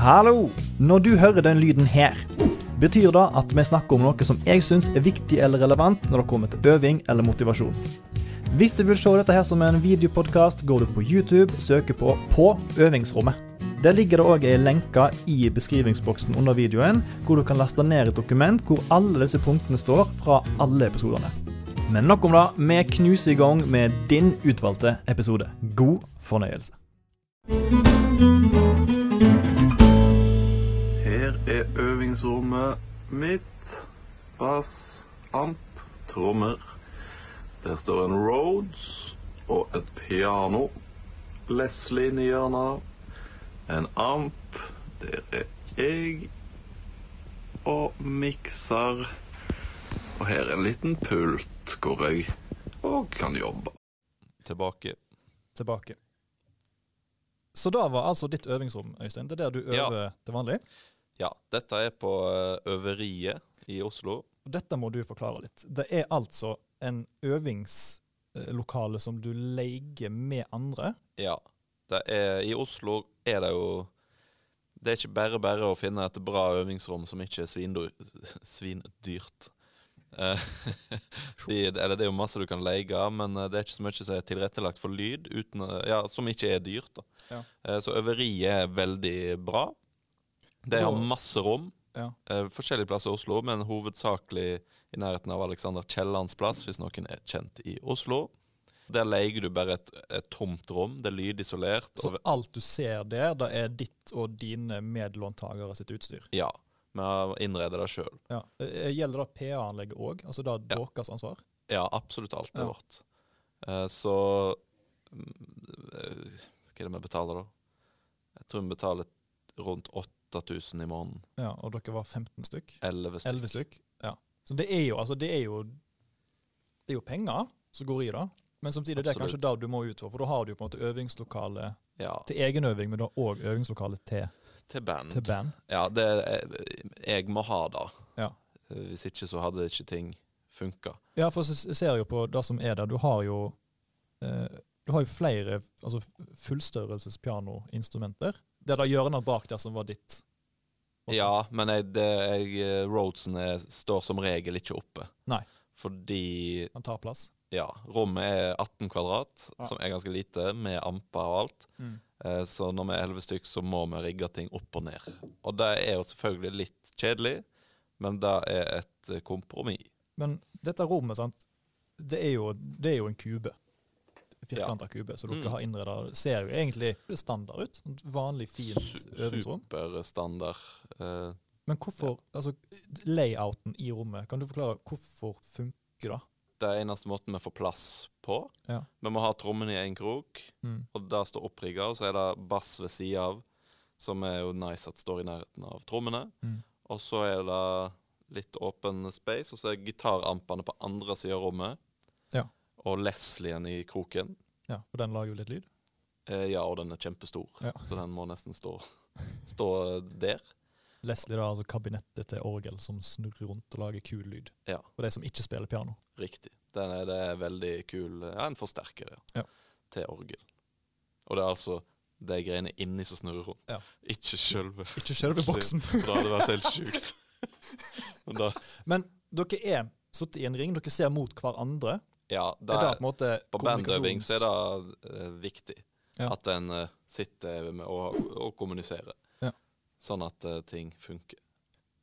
Hallo! Når du hører den lyden her, betyr det at vi snakker om noe som jeg syns er viktig eller relevant når det kommer til øving eller motivasjon. Hvis du vil se dette her som en videopodkast, går du på YouTube søker på 'På øvingsrommet'. Der ligger det òg ei lenke i beskrivingsboksen under videoen, hvor du kan laste ned et dokument hvor alle disse punktene står fra alle episodene. Men nok om det. Vi knuser i gang med din utvalgte episode. God fornøyelse. Er øvingsrommet mitt. Bass, amp, trommer. Der står en Rhodes og et piano. Leslie inni hjørnet. En amp. Der er jeg. Og mikser. Og her er en liten pult hvor jeg òg kan jobbe. Tilbake. Tilbake. Så da var altså ditt øvingsrom, Øystein. Det er der du øver Ja. til vanlig. Ja, dette er på eh, Øveriet i Oslo. Dette må du forklare litt. Det er altså en øvingslokale som du leier med andre. Ja. Det er, I Oslo er det jo Det er ikke bare bare å finne et bra øvingsrom som ikke er svindyr, svindyrt. Eh, de, eller det er jo masse du kan leie, men eh, det er ikke så mye som er tilrettelagt for lyd, uten, ja, som ikke er dyrt. Ja. Så øveriet er veldig bra. De har masse rom. Ja. Uh, forskjellige plasser i Oslo, men hovedsakelig i nærheten av Alexander Kiellands plass, hvis noen er kjent i Oslo. Der leier du bare et, et tomt rom. Det er lydisolert. Så alt du ser der, det er ditt og dine medlåntagere sitt utstyr. ja, vi har innredet det sjøl. Ja. Eh, Gjelder det PA-anlegget òg? Altså det er Ja. deres ansvar? Ja, absolutt alt er Ja. vårt. Eh, så mm, eh, Hva er det vi betaler, da? Jeg tror vi betaler rundt 8000 i måneden. Ja, og dere var 15 stykk? 11 stykk. 11 stykk? Ja. Så det er jo, altså, det er jo Det er jo penger som går i det. Men samtidig det er kanskje Absolutt. det du må ut for, for da har du jo på en måte øvingslokale Ja, til egenøving, men da òg øvingslokale til, til band. til band. Ja, det er, jeg må ha det. Ja. Hvis ikke så hadde ikke ting funka. Ja, for så jeg ser jo på det som er der. Du har jo eh, Du har jo flere altså fullstørrelses pianoinstrumenter. Det er da hjørnet bak der som var ditt. Ja, men jeg, det, jeg, roadsene er, står som regel ikke oppe. Nei. Fordi Han tar plass. ja, rommet er 18 kvadrat, Ja. som er ganske lite, med amper og alt. Eh, Så når vi er elleve stykk, så må vi rigge ting opp og ned. Og det er jo selvfølgelig litt kjedelig, men det er et eh, kompromiss. Men dette rommet, sant, det er jo, det er jo en kube. Firkanta kube, så dere Mm. har innreda Ser jo egentlig standard ut. Vanlig, fint øvingsrom. Superstandard. Uh, Men hvorfor Altså, layouten i rommet, kan du forklare hvorfor funker det? Det er eneste måten vi får plass på. Ja. Vi må ha trommene i én krok, Mm. og det står opprigga. Og så er det bass ved sida av, som er jo nice at står i nærheten av trommene. Mm. Og så er det litt åpen space, og så er gitarampene på andre sida av rommet. Ja. Og Leslien i kroken. Ja, For den lager jo litt lyd. Eh, ja, og den er kjempestor, Ja. så den må nesten stå, stå der. Leslie da, altså kabinettet til orgel som snurrer rundt og lager kul lyd. Ja. For de som ikke spiller piano. Riktig. Den er, det er veldig kul Ja, en forsterker, ja. Ja. Til orgel. Og det er altså de greiene inni som snurrer rundt. Ja. Ikke sjølve. Ikke sjølve boksen. For det hadde vært helt sjukt. Men Men dere er sittet i en ring, dere ser mot hverandre. Ja, Det det er da er, på en måte på bandøving så er det uh, viktig Ja. at en uh, sitter med og, og kommuniserer. Ja. Sånn at uh, ting funker.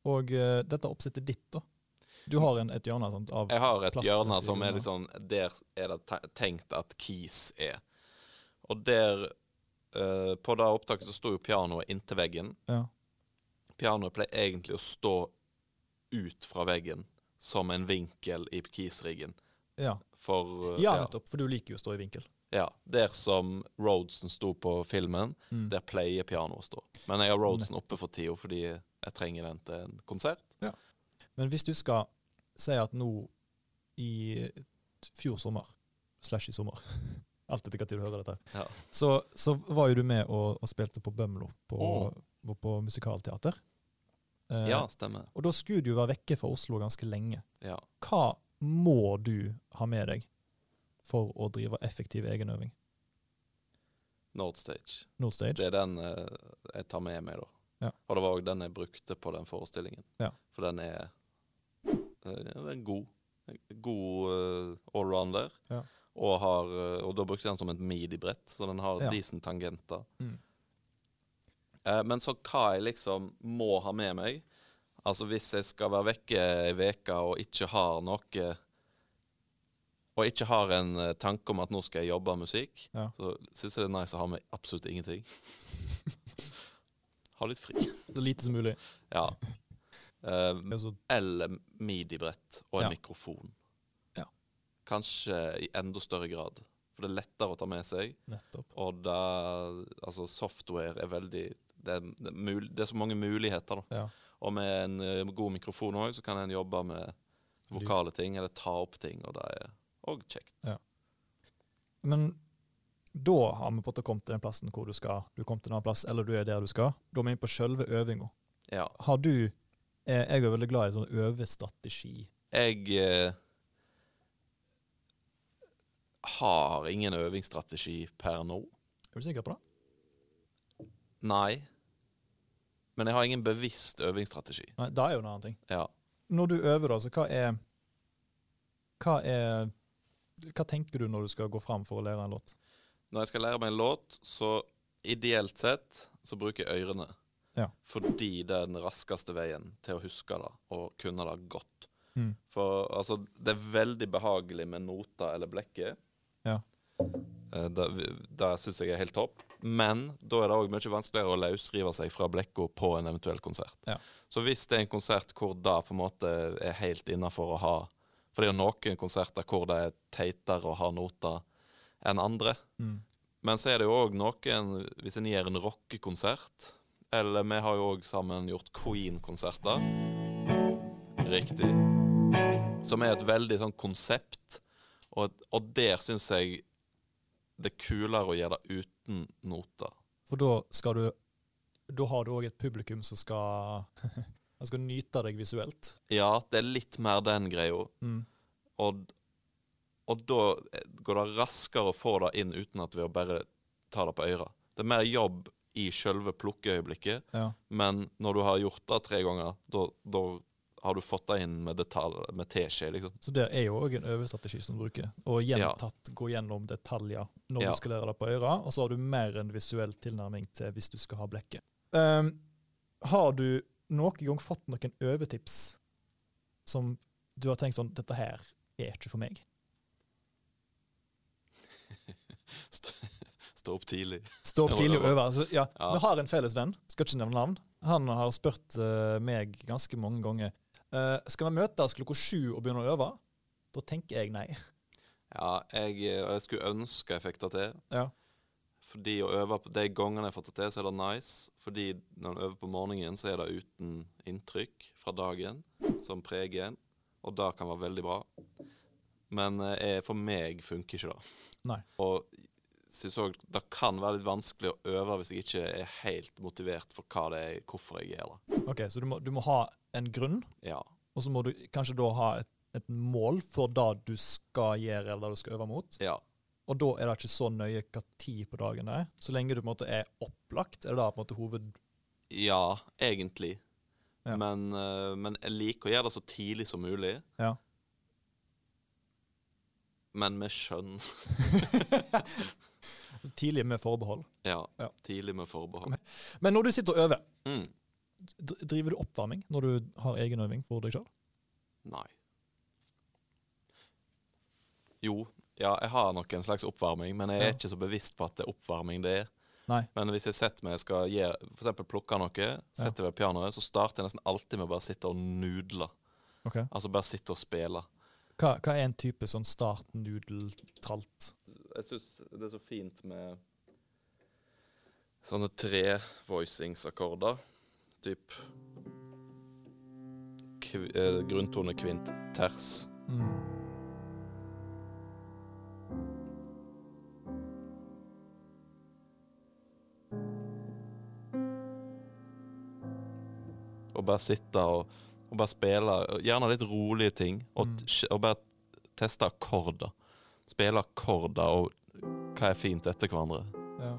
Og dette oppsettet ditt, da. Du har en, et hjørne sånt, av Jeg har et plass- hjørne som er liksom Der er det te- tenkt at keys er. Og der På det opptaket så sto jo pianoet inntil veggen. Ja. Pianoet pleier egentlig å stå ut fra veggen som en vinkel i keysriggen. Ja. For eh, ja, nettopp. For du liker jo å stå i vinkel. ja, Der som Rhodesen sto på filmen, Mm. der pleier pianoet å stå. Men jeg har Rhodesen oppe for tida fordi jeg trenger den til en konsert. Men hvis du skal si at nå i fjor sommer, slash i sommer Alt etter når du hører dette, Ja. så, så var jo du med og, og spilte på Bømlo, på, oh. på, på musikalteater. Eh, Ja, stemmer. Og da skulle du jo være vekke fra Oslo ganske lenge. Ja. Hva må du ha med deg for å drive effektiv egenøving? Nordstage. Nordstage? Det er den eh, jeg tar med meg, da. Ja. Og det var òg den jeg brukte på den forestillingen. Ja. For den er eh, Den er god. God uh, allrounder. Ja. Og, har, eh, og da brukte jeg den som et midi-brett, så den har Ja. decent tangenter. Mm. Eh, men så hva jeg liksom må ha med meg Altså hvis jeg skal være vekke ei uke og ikke har noe Og ikke har en eh, tanke om at nå skal jeg jobbe av musikk, Ja. så syns jeg det er nice å ha med absolutt ingenting. ha litt fri. Så lite som mulig. Ja. Eh, er eller midi-brett og en Ja. mikrofon. Ja. Kanskje i enda større grad. For det er lettere å ta med seg. Nettopp. Og da, altså software er veldig det er, det, er mul, det er så mange muligheter. da Ja. Og med en eh, god mikrofon òg, så kan en jobbe med vokale ting, eller ta opp ting, og det er òg kjekt. Men da har vi fått kommet til den plassen hvor du skal. Du kom til en annen plass, eller du er der du skal. Da er vi inne på selve øvinga. Ja. Har du eh, Jeg er veldig glad i sånn øvestrategi. Jeg eh, har ingen øvingsstrategi per nå. Er du sikker på det? Nei. Men jeg har ingen bevisst øvingsstrategi. Nei, det er jo en annen ting. Ja. Når du øver, da, så hva er Hva er Hva tenker du når du skal gå fram for å lære en låt? Når jeg skal lære meg en låt, så ideelt sett så bruker jeg ørene. Ja. Fordi det er den raskeste veien til å huske det og kunne det godt. Mm. For altså, det er veldig behagelig med noter eller blekket. Ja. Eh, Det, det syns jeg er helt topp. Men da er det òg mye vanskeligere å løsrive seg fra blekka på en eventuell konsert. Ja. Så hvis det er en konsert hvor det på en måte er helt innafor å ha For det er noen konserter hvor det er teitere å ha noter enn andre. Mm. Men så er det jo òg noen Hvis en gjør en rockekonsert Eller vi har jo òg sammen gjort Queen-konserter. Riktig. Som er et veldig sånn konsept. Og, og der syns jeg det er kulere å gjøre det uten noter. For da skal du Da har du òg et publikum som skal Han skal nyte deg visuelt. Ja, det er litt mer den greia. Mm. Og, og da går det raskere å få det inn uten at vi bare tar det på øra. Det er mer jobb i sjølve plukkeøyeblikket, Ja. men når du har gjort det tre ganger, da har du fått det inn med detalj, med teskje, liksom. Så det er jo òg en øvestrategi som du bruker. Og gjentatt gå gjennom detaljer når Ja. du skal lære det på øra, og så har du mer en visuell tilnærming til hvis du skal ha blekket. Um, har du noen gang fått noen øvetips som du har tenkt sånn Dette her er ikke for meg. Stå, opp tidlig. Stå opp tidlig og øve. Altså, ja, Ja. Vi har en felles venn, skal ikke nevne navn. Han har spurt eh, meg ganske mange ganger eh, Skal vi møtes klokka sju og begynne å øve. Da tenker jeg nei. Ja, jeg, jeg skulle ønske jeg fikk det til. Ja. Fordi å øve på De gangene jeg har fått det til, så er det nice. Fordi når en øver på morgenen, så er det uten inntrykk fra dagen som preger en. Og det kan være veldig bra. Men jeg, for meg funker ikke det. Nei. Og synes òg det kan være litt vanskelig å øve hvis jeg ikke er helt motivert for det hvorfor jeg gjør det. Ok, Så du må, du må ha en grunn, Ja. og så må du kanskje da ha et, et mål for det du skal gjøre, eller det du skal øve mot. ja. Og da er det ikke så nøye hva tid på dagen det er. Så lenge du på en måte er opplagt, er det da på en måte hoved... Ja, egentlig. Ja. Men, eh, men jeg liker å gjøre det så tidlig som mulig. Ja. Men med skjønn. Tidlig med forbehold. Ja. Ja. Tidlig med forbehold. Men når du sitter og øver, Mm. Dr- driver du oppvarming når du har egenøving for deg sjøl? Nei. Jo, ja, jeg har nok en slags oppvarming, men jeg er Ja. ikke så bevisst på at det er oppvarming det er. Nei. Men hvis jeg setter meg skal gjøre, for eksempel plukke noe, setter ja. ved pianoet, så starter jeg nesten alltid med å bare sitte og nudle. Okay. Altså bare sitte og spille. Hva, hva er en type sånn start-nudel-tralt? Jeg syns det er så fint med sånne tre-voicingsakkorder. Typ kv eh, grunntone, kvint, ters. Mm. Og bare sitte og, og bare spille. Gjerne litt rolige ting. Og, Mm. og bare teste akkorder. Spille akkorder og hva er fint etter hverandre. Ja.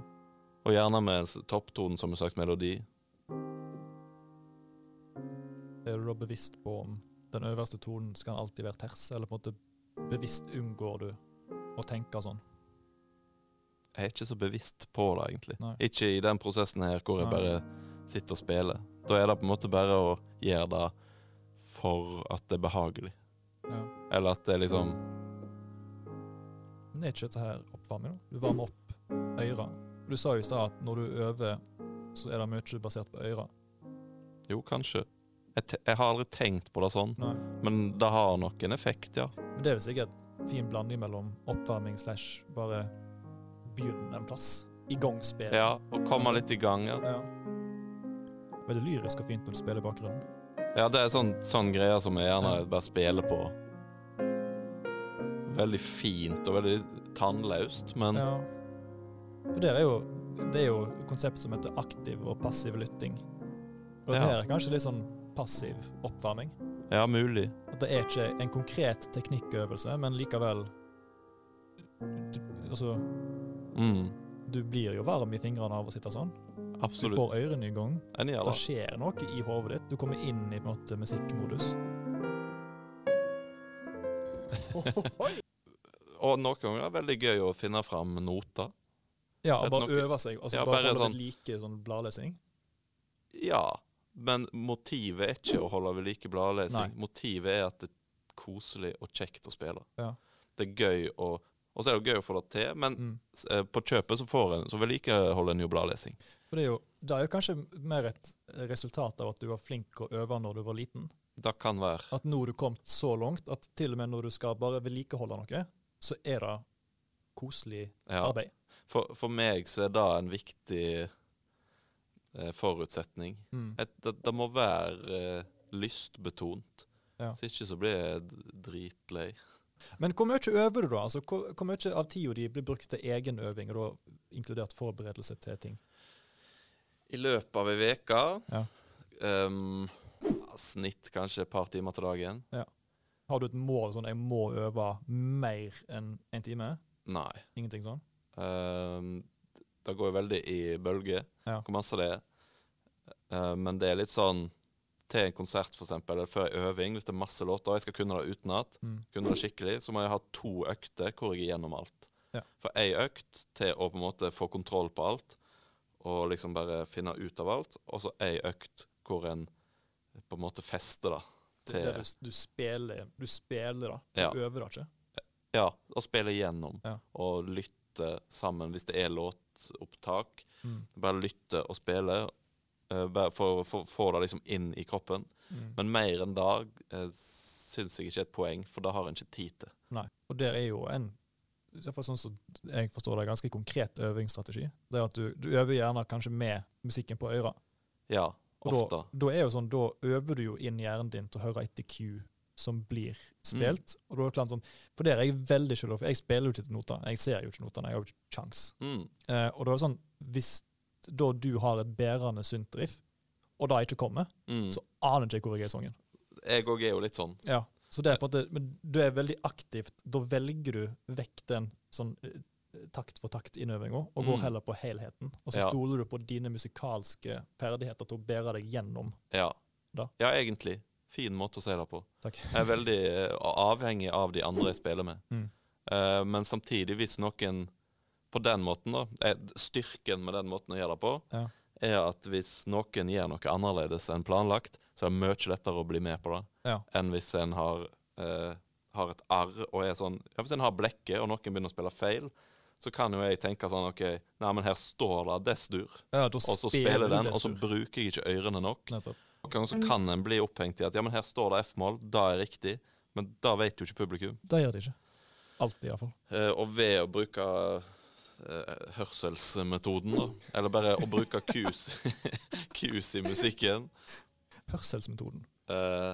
Og gjerne med topptonen som en slags melodi. Er du da bevisst på om den øverste tonen skal alltid være terse, eller på en måte bevisst unngår du å tenke sånn? Jeg er ikke så bevisst på det, egentlig. Nei. Ikke i den prosessen her hvor jeg Nei. bare sitter og spiller. Da er det på en måte bare å gjøre det for at det er behagelig. Ja. Eller at det er liksom Men er ikke dette her oppvarming? da? Du varmer opp øra. Du sa jo i stad at når du øver, så er det mye basert på øra. Jo, kanskje. Jeg, jeg har aldri tenkt på det sånn, Nei. men det har nok en effekt, ja. Men det er vel sikkert fin blanding mellom oppvarming slash bare begynne en plass. I gang. Ja, og komme litt i gang. Ja, Ja. Veldig lyrisk og fint når du spiller i bakgrunnen. ja det er sånn, sånn greier som jeg gjerne Ja. bare spiller på. Veldig fint og veldig tannløst, men Ja. For det er jo det er jo konsept som heter aktiv og passiv lytting. Og det Ja. er kanskje litt sånn passiv oppvarming. ja, mulig. At det er ikke en konkret teknikkøvelse, men likevel du, Altså, Mm, du blir jo varm i fingrene av å sitte sånn. Absolutt. Du får ørene i gang. Gjør Det det. skjer noe i hodet ditt. Du kommer inn i på en måte musikkmodus. Og noen ganger er det veldig gøy å finne fram noter. Ja, og bare noen... øve seg. Altså Ja, bare, bare holde sånn- like sånn bladlesing. Ja, men motivet er ikke å holde ved like bladlesing. Nei. Motivet er at det er koselig og kjekt å spille. Ja. Det er gøy å Og så er det jo gøy å få det til, men Mm. eh, på kjøpet så får en Så vedlikeholder en jo bladlesing. Det er jo det er jo kanskje mer et resultat av at du var flink å øve når du var liten. Det kan være. At nå har du kommet så langt at til og med når du skal bare vedlikeholde noe, så er det koselig Ja. arbeid. For, for meg så er det en viktig forutsetning. Mm. Et, det, det må være eh, lystbetont. Ja. Hvis ikke så blir jeg dritlei. Men hvor mye øver du, da? Altså, hvor, hvor mye av tida di blir brukt til egen øving, og da inkludert forberedelse til ting? I løpet av ei uke Ja. um, Snitt kanskje et par timer til dagen. Har du et mål sånn 'jeg må øve mer enn en time'? Nei. Ingenting sånn? Ehm, det går jo veldig i bølger Ja. hvor masse det er. Uh, men det er litt sånn til en konsert, for eksempel, eller før en øving, hvis det er masse låter, og jeg skal kunne det utenat, Mm. kunne det skikkelig, så må jeg ha to økter hvor jeg er gjennom alt. Ja. For ei økt til å på en måte få kontroll på alt, og liksom bare finne ut av alt, og så ei økt hvor en på en måte fester, da. Det, Til, det du, du spiller Du spiller, da. Du Ja. øver da ikke. ja, og spiller gjennom, Ja. og lytte sammen hvis det er låtopptak. Mm. Bare lytte og spille, eh, for å få det liksom inn i kroppen. Mm. Men mer enn det uh, syns jeg ikke er et poeng, for det har en ikke tid til. Nei. Og der er jo en sånn som jeg forstår det, ganske konkret øvingsstrategi. Det er at du, du øver gjerne kanskje med musikken på øra. Ja, Og ofte. da, da er jo sånn, da øver du jo inn hjernen din til å høre etter cue som blir spilt. Og da er det klart sånn, For det er jeg veldig skyldig for. Jeg spiller jo ikke til noter. Jeg ser jo ikke notene. Jeg har jo ikke kjangs. Mm. Eh, og da er det sånn, hvis da du har et bærende synt-riff, og det ikke kommer, Mm. så aner ikke jeg hvor jeg er i sangen. Jeg òg er jo litt sånn. Ja, så det er på at det, men du er veldig aktivt. Da velger du vekk den sånn eh, takt for takt-innøvinga, og går Mm. heller på helheten. Og så Ja. stoler du på dine musikalske ferdigheter til å bære deg gjennom. Ja. Da. ja, egentlig. Fin måte å si det på. Takk. Jeg er veldig eh, avhengig av de andre jeg spiller med. Mm. Uh, men samtidig, hvis noen på den måten, da eh, Styrken med den måten å gjøre det på, Ja. er at hvis noen gjør noe annerledes enn planlagt, så er det mye lettere å bli med på det Ja. enn hvis en har, uh, har et arr og er sånn Ja, hvis en har blekket, og noen begynner å spille feil, så kan jo jeg tenke sånn OK, nei, men her står det Dess-dur, Ja, da og så spiller den, og så bruker jeg ikke ørene nok. Nettopp. Noen ganger så kan en bli opphengt i at ja, men her står det F-mål, da er riktig. Men da vet jo ikke publikum. Det gjør det ikke. Alltid, iallfall. Eh, og ved å bruke eh, hørselsmetoden, da, eller bare å bruke kus, kus i musikken, Hørselsmetoden. eh,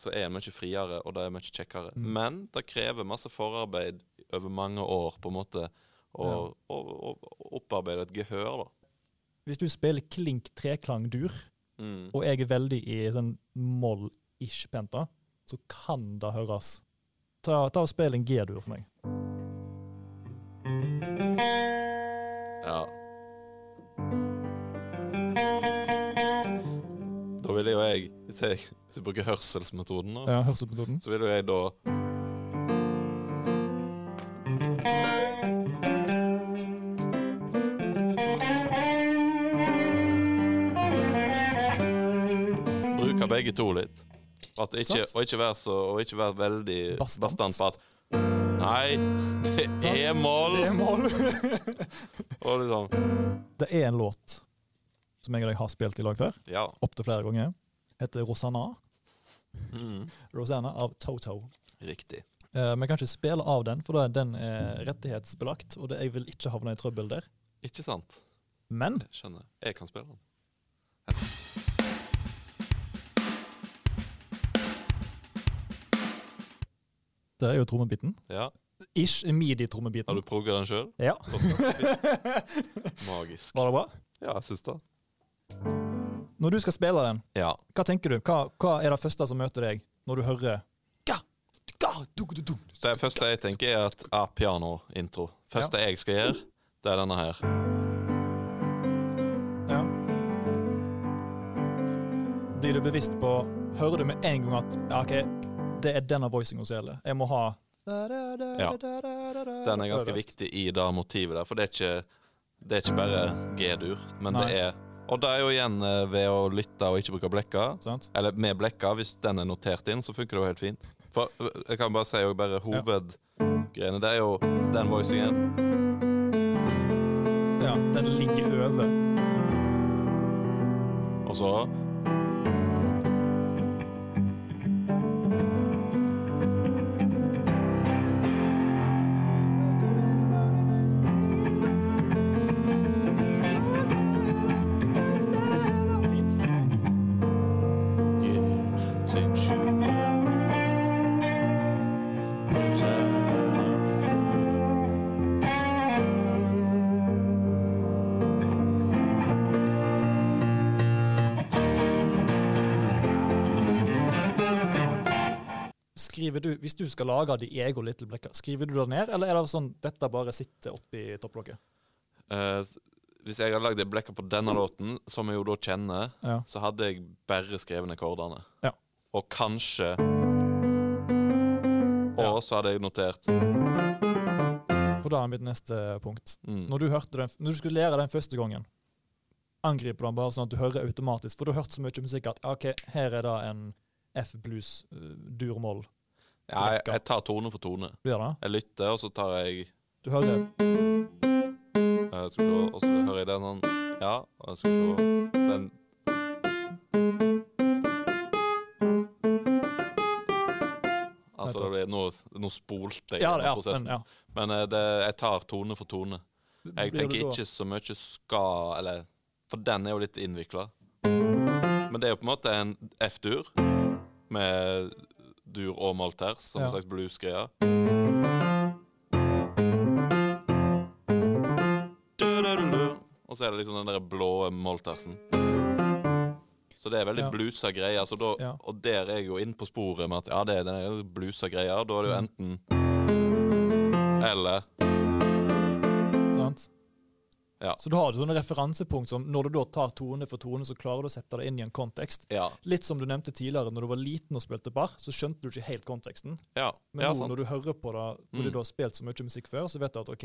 så er en mye friere, og det er mye kjekkere. Mm. Men det krever masse forarbeid over mange år, på en måte, å Ja. opparbeide et gehør, da. Hvis du spiller klink treklang-dur, Mm. og jeg er veldig i sånn moll-ish penta, så kan det høres. Ta, ta og Spill en G-dur for meg. Ja. Da vil ville jo jeg Hvis jeg, hvis jeg bruker hørselsmetoden, da, Ja, hørselsmetoden. så vil jo jeg da begge to litt. At ikke, og, ikke være så, og ikke være veldig Bastant. bastant, på at Nei, det er mål! Det er mål. Og liksom Det er en låt som jeg og deg har spilt i lag før, Ja. opptil flere ganger. Heter Rosanna. Mm, Rosanna av Toto. riktig. Eh, Vi kan ikke spille av den, for den er rettighetsbelagt, og jeg vil ikke havne i trøbbel der. Ikke sant? Men Jeg. Jeg kan spille den. Det er jo trommebiten. Ja. Ish Har midi-trommebiten. du progga den sjøl? Ja, Magisk. var det bra? Ja, jeg syns det. Når du skal spille den, Ja. hva tenker du? Hva, hva er det første som møter deg når du hører ga, ga, du, du, du. Det første jeg tenker, er at ah, pianointro. Første jeg skal gjøre, det er denne her. Ja. Blir du bevisst på Hører du med en gang at ja, ok, det er denne voicinga som gjelder? Jeg må ha Ja. Den er ganske viktig i det motivet der, for det er ikke, det er ikke bare G-dur, men Nei. det er Og det er jo igjen eh, ved å lytte og ikke bruke blekka. Sant? Eller med blekka, hvis den er notert inn, så funker det jo helt fint. For øh, jeg kan bare si jo bare hovedgreiene. Det er jo den voicingen. Ja, den ligger over. Og så Skriver du, Hvis du skal lage de ego-little-blekka skriver du det ned, eller er det sånn dette bare sitter oppi topplokket? Uh, hvis jeg hadde lagd blekka på denne låten, som jeg jo da kjenner, Ja. så hadde jeg bare skrevet ned kordene. Ja. Og kanskje Ja. Og så hadde jeg notert For da er mitt neste punkt. mm, Når du, den, når du skulle lære den første gangen, angriper du den bare sånn at du hører automatisk? For du har hørt så mye musikk at ok, her er det en F-blues, uh, dur-moll. Ja, jeg, jeg tar tone for tone. Det? Jeg lytter, og så tar jeg Du hører eh, Skal se Og så hører jeg den sånn Ja, og skal se Den Altså, det blir, noe, noe spolt i Ja, ja, prosessen. men, ja. Men eh, det, jeg tar tone for tone. Jeg tenker ikke så mye skal Eller For den er jo litt innvikla. Men det er jo på en måte en F-dur med dur og malters som Ja. en slags bluesgreie. Og så er det liksom den der blå maltersen. Så det er veldig Ja. bluesa greier. Så da, Ja. Og der er jeg jo inne på sporet med at ja, det er den bluesa greier. Da er det jo enten eller Sant? Ja. Så du har sånne referansepunkt som når du da tar tone for tone, så klarer du å sette det inn i en kontekst. Ja. Litt som du nevnte tidligere, når du var liten og spilte bar, så skjønte du ikke helt konteksten. Ja, Men nå sant. når du hører på det, hvor du Mm. da har spilt så mye musikk før, så vet du at ok,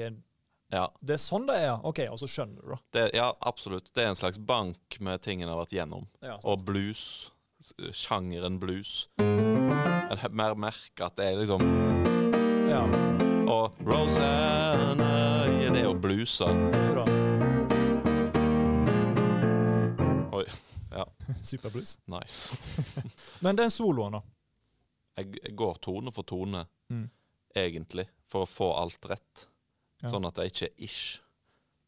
Ja, det er sånn det er. Ok, Og så skjønner du, da. det, ja, absolutt. Det er en slags bank med tingene jeg har vært gjennom. Og blues. Sjangeren blues. En mer merke at det er liksom ja. Og Rosanna ja, Det er jo bluesa. jo Oi. Ja, Superblues. nice. Men den soloen, da. Jeg, jeg går tone for tone, Mm. egentlig, for å få alt rett. Ja. Sånn at det ikke er ish.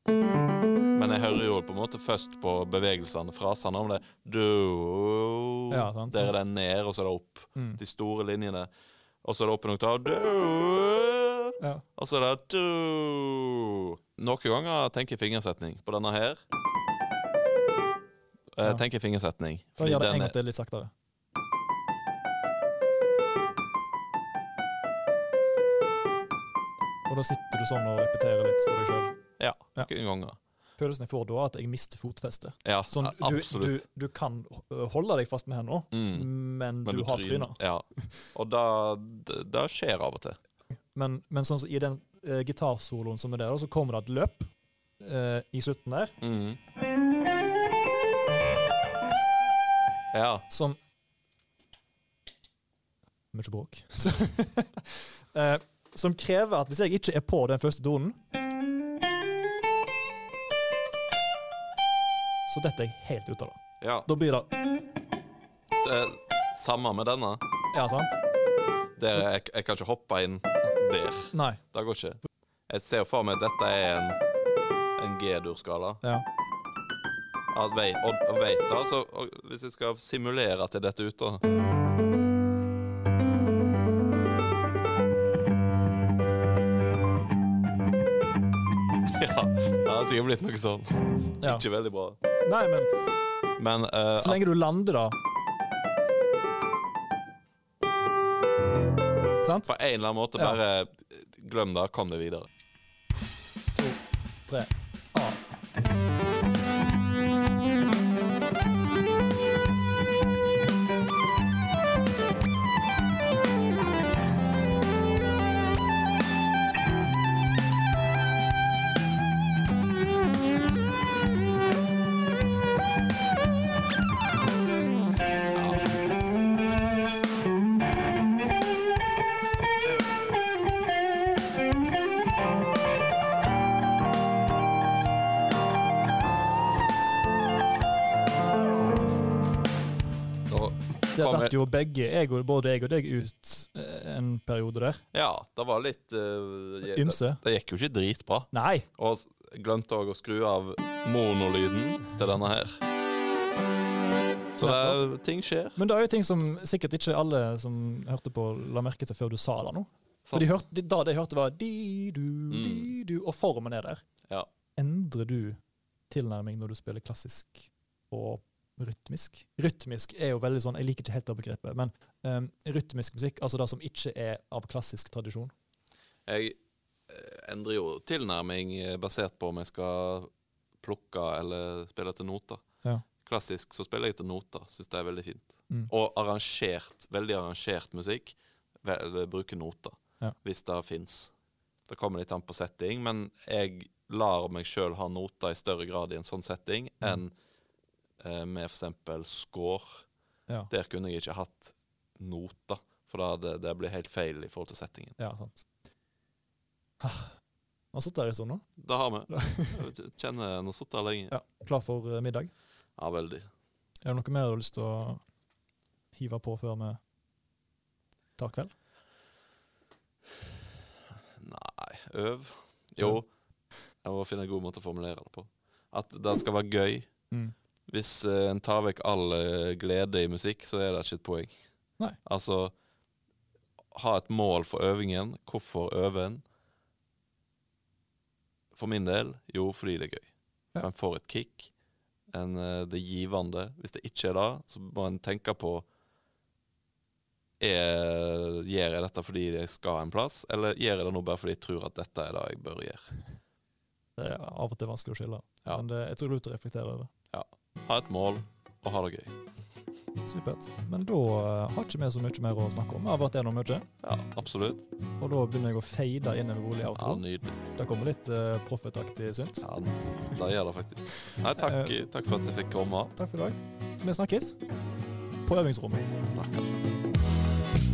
Men jeg hører jo på en måte først på bevegelsene, frasene om det. Du Ja, sant. Der er det ned, og så er det opp. Mm. De store linjene. Og så er det opp en oktav. Du Ja. Og så er det du Noen ganger tenker jeg fingersetning. På denne her Ja. tenker en fingersetning. Da gjør det en gang til litt saktere. Og da sitter du sånn og repeterer litt for deg sjøl. Ja, Ja. ganger. følelsen jeg får da, er at jeg mister fotfestet. Ja, Sånn, du, du, du kan holde deg fast med hendene, Mm. men, Men du, har trynet. tryna. Ja. Og det, skjer av og til. Men, men sånn i den uh, gitarsoloen som er der, så kommer det et løp uh, i slutten der Mm. Ja. som Mye bråk. Eh, som krever at hvis jeg ikke er på den første tonen Så detter jeg helt ut av det. ja. Da blir det Så, eh, samme med denne. Ja, sant? Der, jeg, jeg kan ikke hoppe inn der. Nei. Det går ikke. Jeg ser for meg at dette er en, en G-dur-skala. Ja. Ja, vei- Og, og vet da, så og hvis jeg skal simulere til dette ut, da Ja, det har sikkert blitt noe sånn. ja. Ikke veldig bra. Nei, men Men uh, så lenge du lander, da Sant? på en eller annen måte bare glem det, kom deg videre. To, tre, Det datt jo begge, jeg og, både jeg og deg, ut eh, en periode der. ja, det var litt uh, Ymse. det gikk jo ikke dritbra. Nei. Og glemte òg å skru av monolyden til denne her. Så det, ting skjer. Men det er jo ting som sikkert ikke alle som hørte på, la merke til før du sa det nå. For de hørte, da de hørte, var di-du, di-du, og formen er der. Ja. Endrer du tilnærming når du spiller klassisk og rytmisk? Rytmisk er jo veldig sånn, jeg liker ikke helt det begrepet, men um, rytmisk musikk, altså det som ikke er av klassisk tradisjon. Jeg eh, endrer jo tilnærming eh, basert på om jeg skal plukke eller spille til noter. Ja. Klassisk så spiller jeg til noter, syns det er veldig fint. Mm. Og arrangert, veldig arrangert musikk bruker noter, Ja. hvis det fins. Det kommer litt an på setting, men jeg lar meg sjøl ha noter i større grad i en sånn setting Mm. Eh, med f.eks. score. Ja, Der kunne jeg ikke hatt noter, for da hadde det blir helt feil i forhold til settingen. ja sant. Ah, Har sittet her en stund nå. Det har vi. Jeg kjenner har sittet her lenge. Ja, klar for eh, middag. Ja, veldig. Er det noe mer du har lyst til å hive på før vi tar kveld? Nei, øv. Jo, jeg må finne en god måte å formulere det på. At det skal være gøy. Mm. Hvis uh, en tar vekk all uh, glede i musikk, så er det ikke et poeng. Nei. Altså ha et mål for øvingen. Hvorfor øve en? For min del, jo, fordi det er gøy. Ja. En får et kick. En, eh, det er givende. Hvis det ikke er det, så må en tenke på er, Gjør jeg dette fordi jeg skal en plass, eller gjør jeg det nå bare fordi jeg tror at dette er det jeg bør gjøre? Det er av og til vanskelig å skille, Ja. men det, jeg tror det er lurt å reflektere over. Ha et mål og ha det gøy. Supert. Men da eh, har ikke vi så mye mer å snakke om. Vi har vært gjennom mye, Ja, absolutt. og da begynner jeg å fade inn en rolig Ja. Nydelig. det kommer litt uh, proffetaktig synt. Ja, det gjør det faktisk. Nei, takk, takk for at jeg fikk komme. Takk for i dag. Vi snakkes på øvingsrommet. Snakkes.